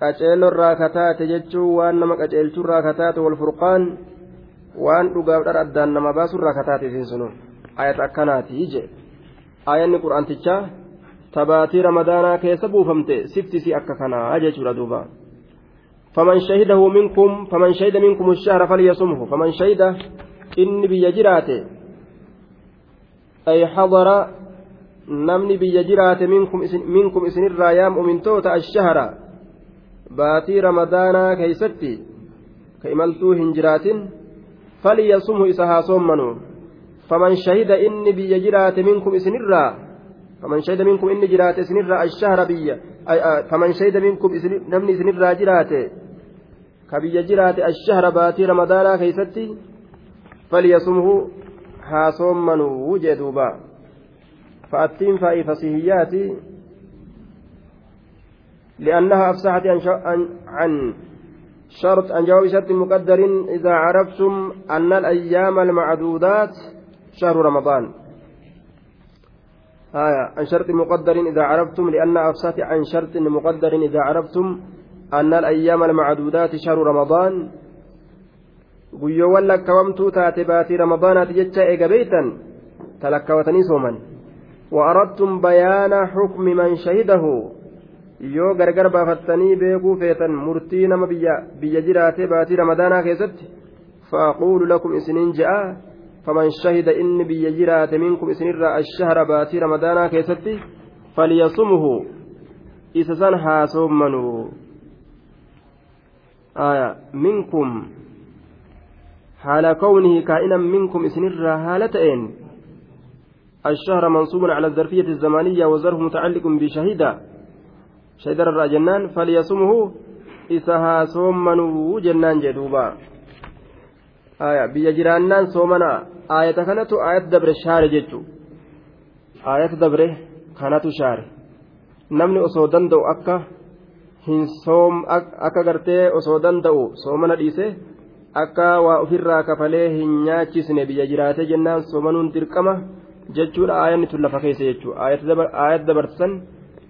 qaceelorraa kataate jechuun waan nama qaceelchurraa kataate walfurqaan waan dhugaaf dhara addaan namaa baasurraa kataate isiin sunu ayata akkanaati ije ayanni qur'aantichaa tabaatii ramadaanaa keessa buufamte siftisii akka kanaa jechuudha duuba faman shahidahu minkum faman shahida minkum shahra falyasumhu faman shahida inni biyya jiraate ay hadara namni biyya jiraate minkum isinirraa yaa mu'mintoota ashahara baatii ramadaanaa keeysatti ka imaltuu hin jiraatin isa haa soommanu faman shahida inni biyya jiraate minkum isinirraa فمن شهد منكم إني جرات إسنرا الشهر بيا فمن شهد منكم نمني إسنرا جرات. كبيا جرات الشهر باتي رمضان كيستي فليصمه من وجدوبا. فأتين فأي فصيحيات لأنها أفسحت عن شرط عن جواب شرط مقدر إذا عرفتم أن الأيام المعدودات شهر رمضان. آية عن شرط مقدر إذا عرفتم لأن أفسحت عن شرط مقدر إذا عرفتم أن الأيام المعدودات شهر رمضان. guyyoowwan lakkaawamtuu taate baatii ramadaanaati jecha eega beeytan talakkawatanii sooman وأردتم بيان حكم من شهده yoo gargar baafattanii beekuu feetan murtii nama biyya jiraate baatii ramadaanaa keessatti faaquulu lakum isiniin je'a faman shahida inni biyya jiraate minkum isinirraa ashahra baatii ramadaanaa keessatti falyasumhu isa san haa soommanu minkum haala kawnihi kaa'inan minkum isinirraa haala ta'een الشهر منصوب على الظرفية الزمانية وظرف متعلق بشهيدة شهيدة الرجنان فليصمه إسها صومنوا جنان جدوبا آية بيا جيرانان صومنا آية كانت آية دبر شهر جتشو آية دبر كانت شهر namni osoo danda'u akka hin soom akka gartee osoo danda'u soomana dhiise akka waa ofirraa kafalee hin nyaachisne biyya jiraate jennaan soomanuun dirqama jechuudha aayanni tun lafa keessa jechuudha aayat dabarsan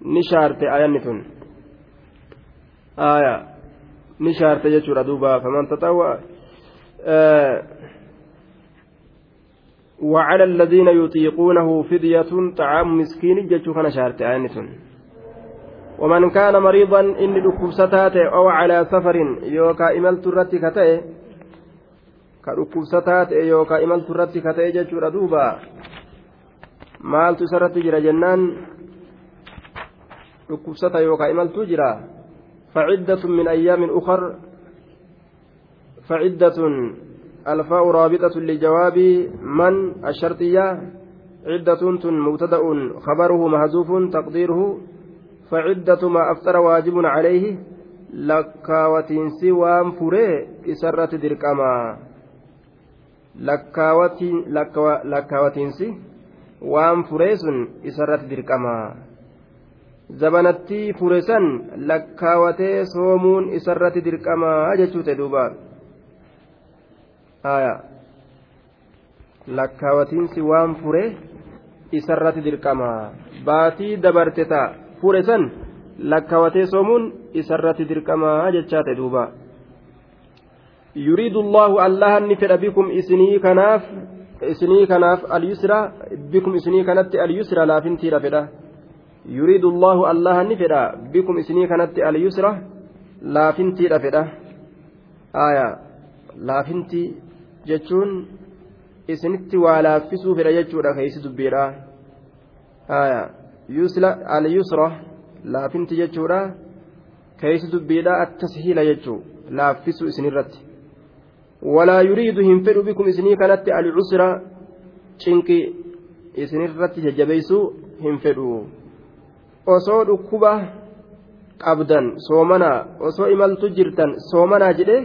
ni shaarte aayanni tun ni shaarte jechuudha duuba faman taxawwa وعلى الذين يطيقونه فدية طعام مسكين جتشو كان شارت آية ومن كان مريضا إن لكبستات أو على سفر يوكا إملت الرتي كتئ كدكبستات يوكا إملت الرتي كتئ جتشو ردوبا maaltu isarratti jira jennaan dhukkubsata yookaan imaltuu jira faciddatun min ayyaamin ukar faciddatun الفاء رابطة لجواب من الشرطية عدة مبتدأ خبره محذوف تقديره فعدة ما أفطر واجب عليه lakkaawatiinsi waan furee isarratti dirqama lakkaawatiinsi waan furee sun isarratti dirqama zabanattii fure san lakkaawatee soomuun isarratti dirqama jechuu ta'e duuba. Lakkaawatiinsi waan fure isarratti dirqama. Baatii dabarte ta'a. Fure san lakkaawatee soomuun isarratti dirqama jechaa ta'e duuba. Yuriidu allahu allahan ni fedha bikum isinii kanaaf isinii kanaaf alyusra bikum isinii kanatti alyusra laafintiidha fedha yuriidu allahu allaha ni fedha. Bikum isinii kanatti alyusra laafintiidha fedha. Aya laafinti jechuun isinitti waa laaffisuu fedha jechuudha keeysi dubbiidha. Aya alyusra laafinti jechuudha. Keeysi dubbiidha attashiila jechuu laaffisuu isinirratti. Walaa yuriidu hin fedhu bikum isinii kanatti alcusra cinqi isinirratti jajjabeeysuu hin fedhu osoo dhukkuba qabdan soomanaa osoo imaltu jirtan soomanaa jedhe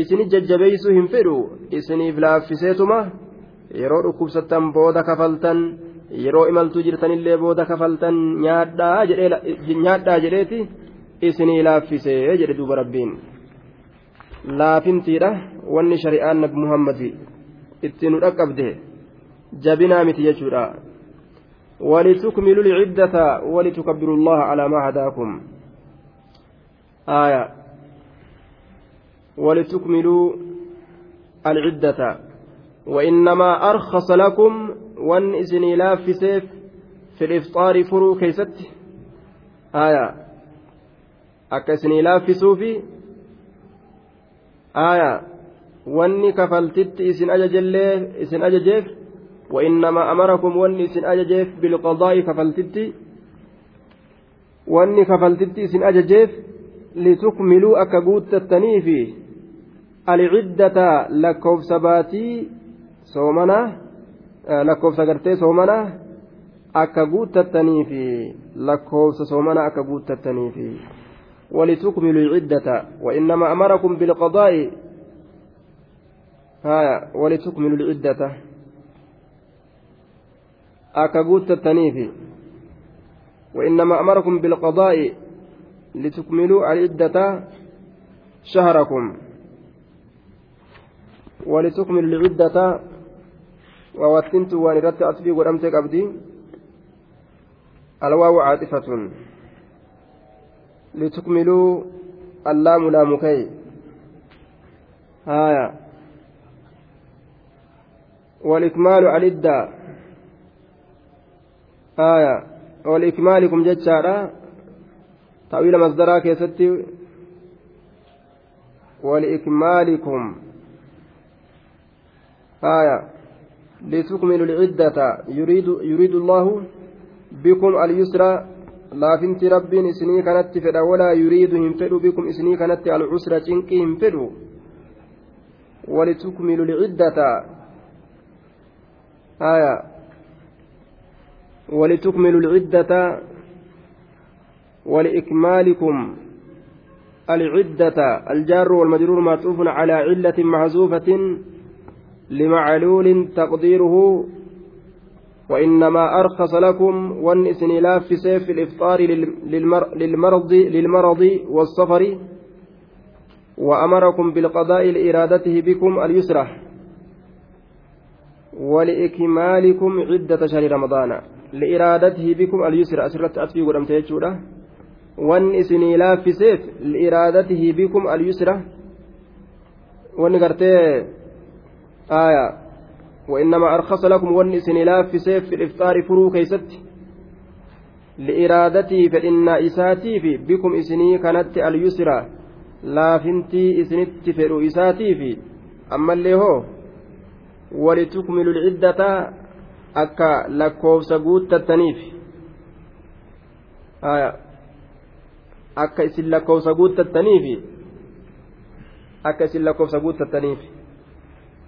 isini jajjabeeysuu hin fedhu isiniif laaffiseetuma yeroo dhukkubsattan booda kafaltan yeroo imaltuu jirtanillee booda kafaltan nyaadhaa jedheeti isinii laaffisee jedhe duuba rabbiin laafintiidha wanni shari'aan nabi muhammadi itti nu dhaqqabde jabinaa miti jechuudha ولتكملوا العدة ولتكبروا الله على ما هداكم. آية. ولتكملوا العدة. وإنما أرخص لكم وأن إسني لا في سيف في الإفطار فرو كيست آية. لا في سوفي. آية. wanni kafaltitti isin ajajellee isin ajajeef وإنما أمركم إسن أججيف بالقضاء كفلتتي وأني كفلتتي إسن أججيف لتكملوا أكبوت التنيفي. العدة لكوف سباتي soomana lakkoofsa gartee soomana akka guuttattaniifi lakkoofsa soomana akka guuttattaniifi ولتكملوا العدة وإنما أمركم بالقضاء هايا ولتكملوا العدة. أكبوت التنيف وإنما أمركم بالقضاء لتكملوا العدة شهركم. ولتكملوا العدة ووتنت وان رت أصبي ورمت قبدي الواو عاطفة. لتكملوا اللام لام كي هايا. والإكمال على الداء آية والإكمالكم جتشارا تأويل مصدرا كيستي ولإكمالكم آية لتكملوا العدة يريد يريد الله بكم اليسرى laafinti rabbiin isinii kanatti fedha walaa yuriidu hin fedhu bikum isinii kanatti alcusra cinqii hin fedhu walitukmilu lciddata aya ولتكملوا العدة ولإكمالكم العدة الجار والمجرور معطوف على علة محذوفة لمعلول تقديره وإنما أرخص لكم والنسن لافس في الإفطار للمر للمرض للمرض والسفر وأمركم بالقضاء لإرادته بكم اليسرى ولإكمالكم عدة شهر رمضان. لإرادته بكم اليسرى أسرت أطفي ودمت يجودا. والنسن لافس لإرادته بكم اليسرى ونقرتي آية وإنما أرخص لكم وني سنلاف في سيف في الإفطار فرو كيست. لإرادتي فإن إساتي في بكم إسني كانت اليسرى laafintii isinitti fedhu isaatiifi ammallee hoo walitukmilu lciddata akka lakkoofsa guuttattaniif akka isin lakkoofsa guuttattaniifi akka isin lakkoofsa guuttattaniif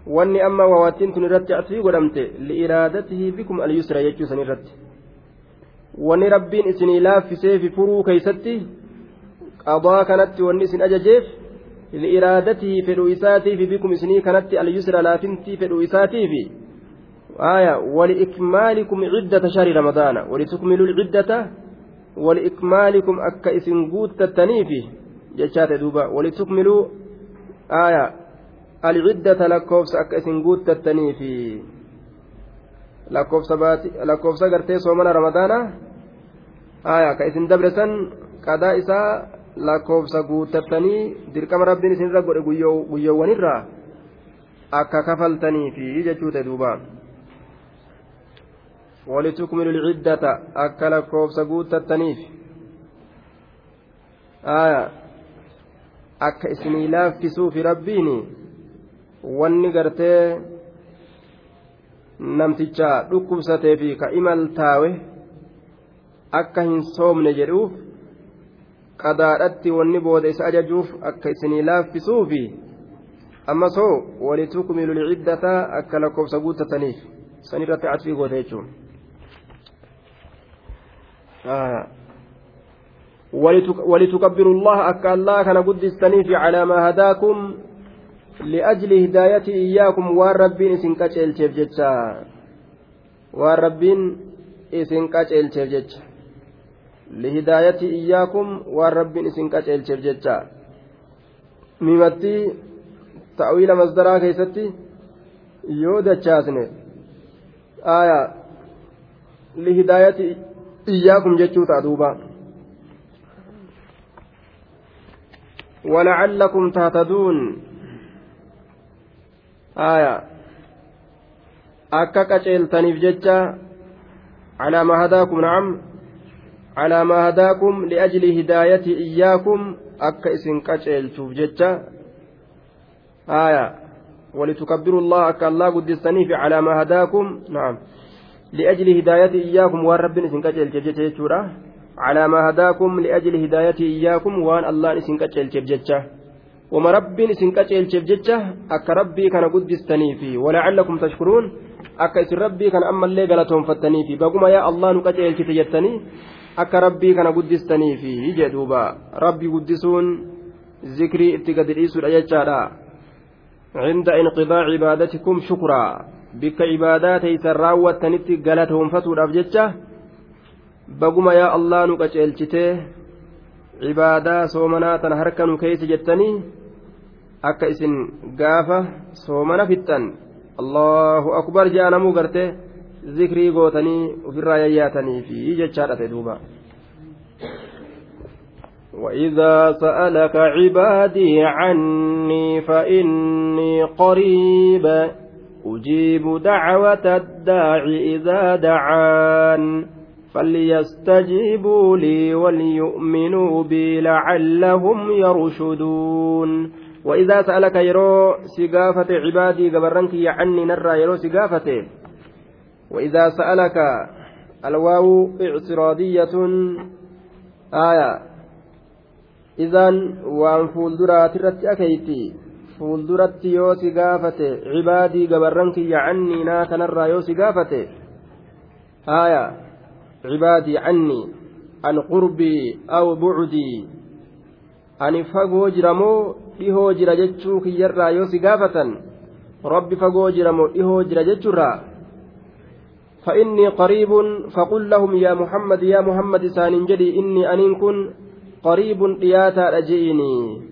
wanni amma waawattiin tun irratti asii godhamte liiraadatihi bikum alyusra jechuu san irratti wanni rabbiin isinii laaffiseefi furuu keeysatti qadaa kanatti wanni isin ajajeef liiraadatihi fedhuu isaatiifi bikum isinii kanatti alyusra laafintii fedhuu isaatiifi آية ولإكمالكم عدة شهر رمضان ولتكملوا العدة ولإكمالكم أكا إسن قوت التنيفي جشات دوبا ولتكملوا آية alciddata lakkoofsa akka isin guuttattanii fi lakkoofsa gartee soomana ramadaana aya ka isin dabre san qadaa isaa lakkoofsa guuttattanii dirqama rabbiin isinirra godhe guyyoowwanirraa akka kafaltanii fi jechuu ta'e duuba ولتكملوا العدة أكل كوفس قوت التنيف آية أك اسمي لافسوا في ربيني wanni gartee namticha dhukkubsatee fi ka imal taawe akka hin soomne jedhuuf qadaadhatti wanni booda isa ajajuuf akka isinii laaffisuufi ammas hoo walitukmilu lciddata akka lakkoofsa guuttataniif san irratti cadfii goote jechuun ولتكبروا الله أكا الله كان قدستني في على ما هداكم waan rabbiin isin qaceelcheef jecha waan rabbiin isin qaceelcheef jecha lihidaayati iyyaakum waan rabbiin isin qaceelcheef jecha mimatti ta'wiila masdaraa keessatti yoo dachaasne aya lihidaayati jechuu ta'a duuba ولعلكم تهتدون akka qaceeltaniif jecha calaa maa hadaakum nacam calaa maa hadaakum liajli hidaayati iyyaakum akka isin qaceelchuuf jecha aya ولتكبروا الله أكا الله قدستني في على ما هداكم نعم لأجل هداية إياكم وان رب نسن كجل جبجة على ما هداكم لأجل هداية إياكم وان الله نسن كجل جبجة wama rabbiin isin qaceelcheef jecha akka rabbii kana guddistaniifi walacallakum tashkuruun akka isin rabbii kana ammallee galatoonfattaniifi baguma yaa allah nu qaceelchite jettanii akka rabbii kana guddistaniifi jedhuuba rabbi guddisuun zikrii itti gadi dhiisuudha jechaadha cinda inqidaa cibaadatikum shukraa bikka cibaadaa teeysan raawwattanitti galatoonfatuudhaaf jecha baguma yaa allah nu qaceelchitee cibaadaa soomanaa tana harka nu keeyse jettanii akka isin gaafa soomana fixxan allahu akbar je'anamuu garte zikrii gootanii ofirraa yayyaatanii fi jechaadha ta'e duuba وإذا سألك عبادي عني فإني قريب أجيب دعوة الداع إذا دعان فليستجيبوا لي وليؤمنوا بي لعلهم يرشدون. وإذا سألك يرو سقافة عبادي قبرنك يعني نرى يرو سقافة. وإذا سألك الواو اعتراضية آية إذن وأن فولدرات الرت أكيتي. فولدرت يو سقافة عبادي قبرنك يعني ناك نرى يو سقافة آية عبادي عني عن قربي أو بعدي ani fagoo jira moo dhihoo jira jechuu kiyyarraa yoo si gaafatan rabbi fagoo jira moo dhihoo jira jechuurraa فإني قريب فقل لهم يا محمد يا محمد سان جدي إني أن كن قريب إياتا أجئني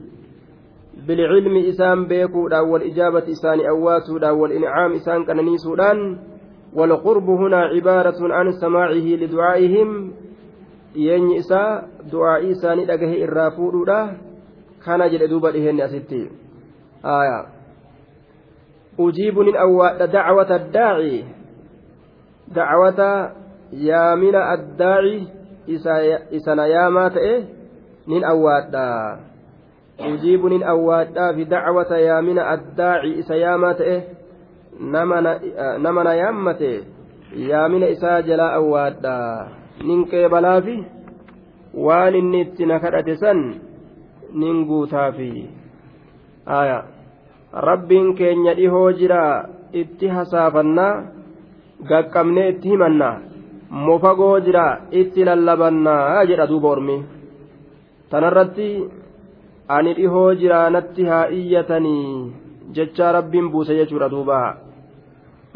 إسان بيكو والإجابة إسان أواتو والإنعام إسان كنني سودان والقرب هنا عبارة عن سماعه لدعائهم dhiyeenyi isaa du'aa'ii isaanii dhagahe irraa fuudhuudha kana jedhe duuba dhiheenni asitti ujiibu nin awwaadha dacwata addaaci dacwata yaamina addaaci isana yaamaa ta'e nin awwaadha ujiibu nin awwaadhaa fi dacwata yaamina addaaci isa yaamaa ta'e namana yaammate yaamina isaa jalaa awwaadha nin qeebalaafi waan inni itti na kadhate san nin guutaafi aya rabbiin keenya dhihoo jira itti hasaafannaa gaqqabnee itti himannaa mofagoo jira itti lallabannaa jedha duuba ormi. Tanarratti ani dhihoo jira natti haa iyyatanii jecha rabbiin buuse jechuudha duuba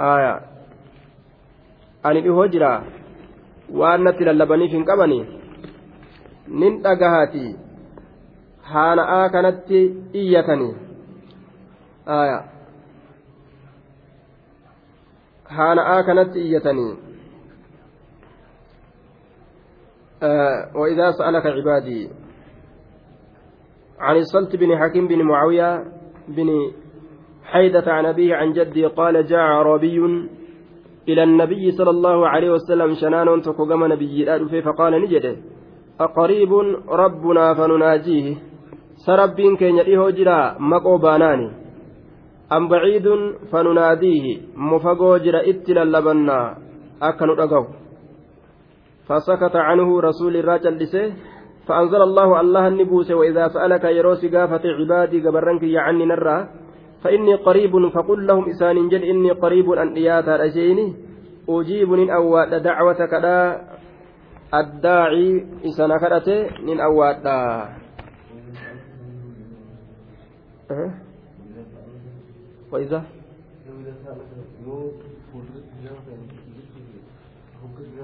aya ani dhihoo jira waan natti lallabaniif hin qabani nin dhagahaati haana'aa kanatti iyyatanii haana'aa kanatti iyyatanii وإذا سألك عبادي عن الصلت بن حكيم بن معاوية بن حيدة عن أبيه عن جدي قال جاء عربي إلى النبي صلى الله عليه وسلم شنان تقوم نبي فقال نجده أقريب ربنا فنناجيه سربين كي يريه جرا مقو باناني أم بعيد فنناديه مفقو جرا اتلا لبنا أكن أقو فسكت عنه رسول الرجل لسه فأنزل الله الله النبوس وإذا سألك يروسي قافة عبادي قبرنك يعني نرى فإني قريب فقل لهم إسان جل إني قريب أن إياتا رجيني أجيب نين أواد دعوتك لا الداعي إسان كرته نين أواد أه؟ وإذا؟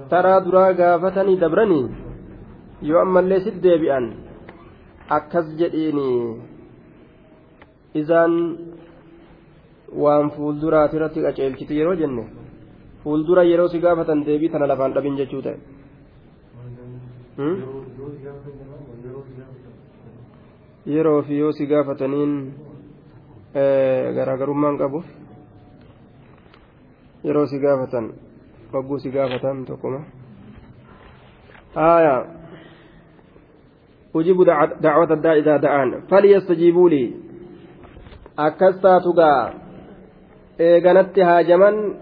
taraa duraa gaafatanii dabranii yoo ammallee sit deebi'an akkas jedhiini isaan waan fuulduraati irratti qaceelchiti yeroo jenne fuuldura yeroo si gaafatan deebii tana lafaan dhabin jechuu ta'e yeroo fi yoo si gaafataniin garaagarummaan qabu yeroo si gaafatan wagguu si gaafatan tokkuma أجيب دعوة الداء إذا دعان. فليستجيبوا لي. أكستا تقى إيغانت هاجما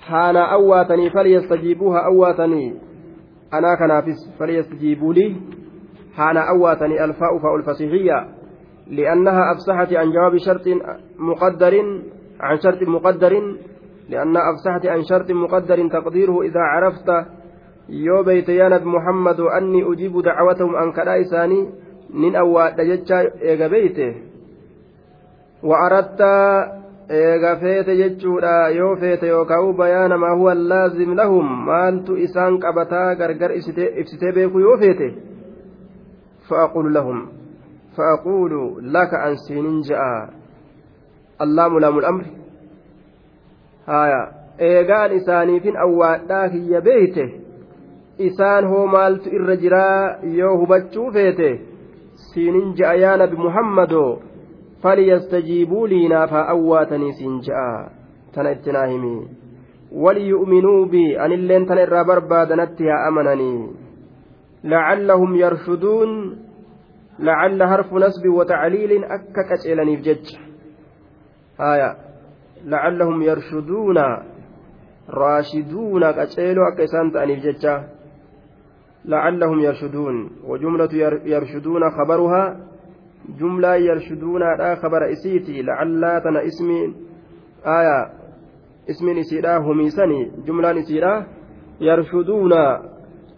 حانا أواتني. فليستجيبوها أواتني. أنا كنافس. فليستجيبوا لي. حانا أواتني. الفاء فاء الفصيحية. لأنها أفسحت عن جواب شرط مقدر عن شرط مقدر. لأنها أفسحت عن شرط مقدر تقديره إذا عرفت yoo beeyte yaa nabi muhammadu anni ujibu dacwatahum an kadhaa isaanii nin awwaadha jecha eega beeyte wa aradta eega feete jechuudha yoo feete yookaan bayaana maa huwa laazim lahum maaltu isaan qabataa gargar ibsitee beeku yoo feete fa'aqulu lahum fa'aqulu laka an siinin ja'a allaamu laamul amri haya eegaan isaaniifin awwaadhaa kiyya beeyte isaan hoo maaltu irra jiraa yoo hubachuu feete siinin ja'a yaa nabi muhammadoo falyastajiibuu liinaaf haa awwaatanii siin ja'a tana itti naa himi waliyu'minuu bi anilleen tana irraa barbaadanatti haa amananii lacallahum yarshuduun lacalla harfu nasbi watacliilin akka qaceelaniif jecha haya lacallahum yarshuduuna raashiduuna qaceeloo akka isaan ta'aniif jecha لعلهم يرشدون وجملة يرشدون خبرها جملة يرشدون لا خبر إسيتي لعل تنا اسم آية اسم نسيرا هم سني جملة نسيرا يرشدون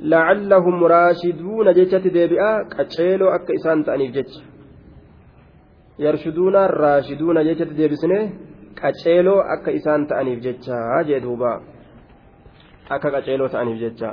لعلهم راشدون جتة ديبئة كتشيلو أكا إسان تأنيف جتش. يرشدون راشدون جتة ديبسنه كتشيلو أكا إسان تأنيف جتش هاجي دوبا akka qaceeloo ta'aniif jecha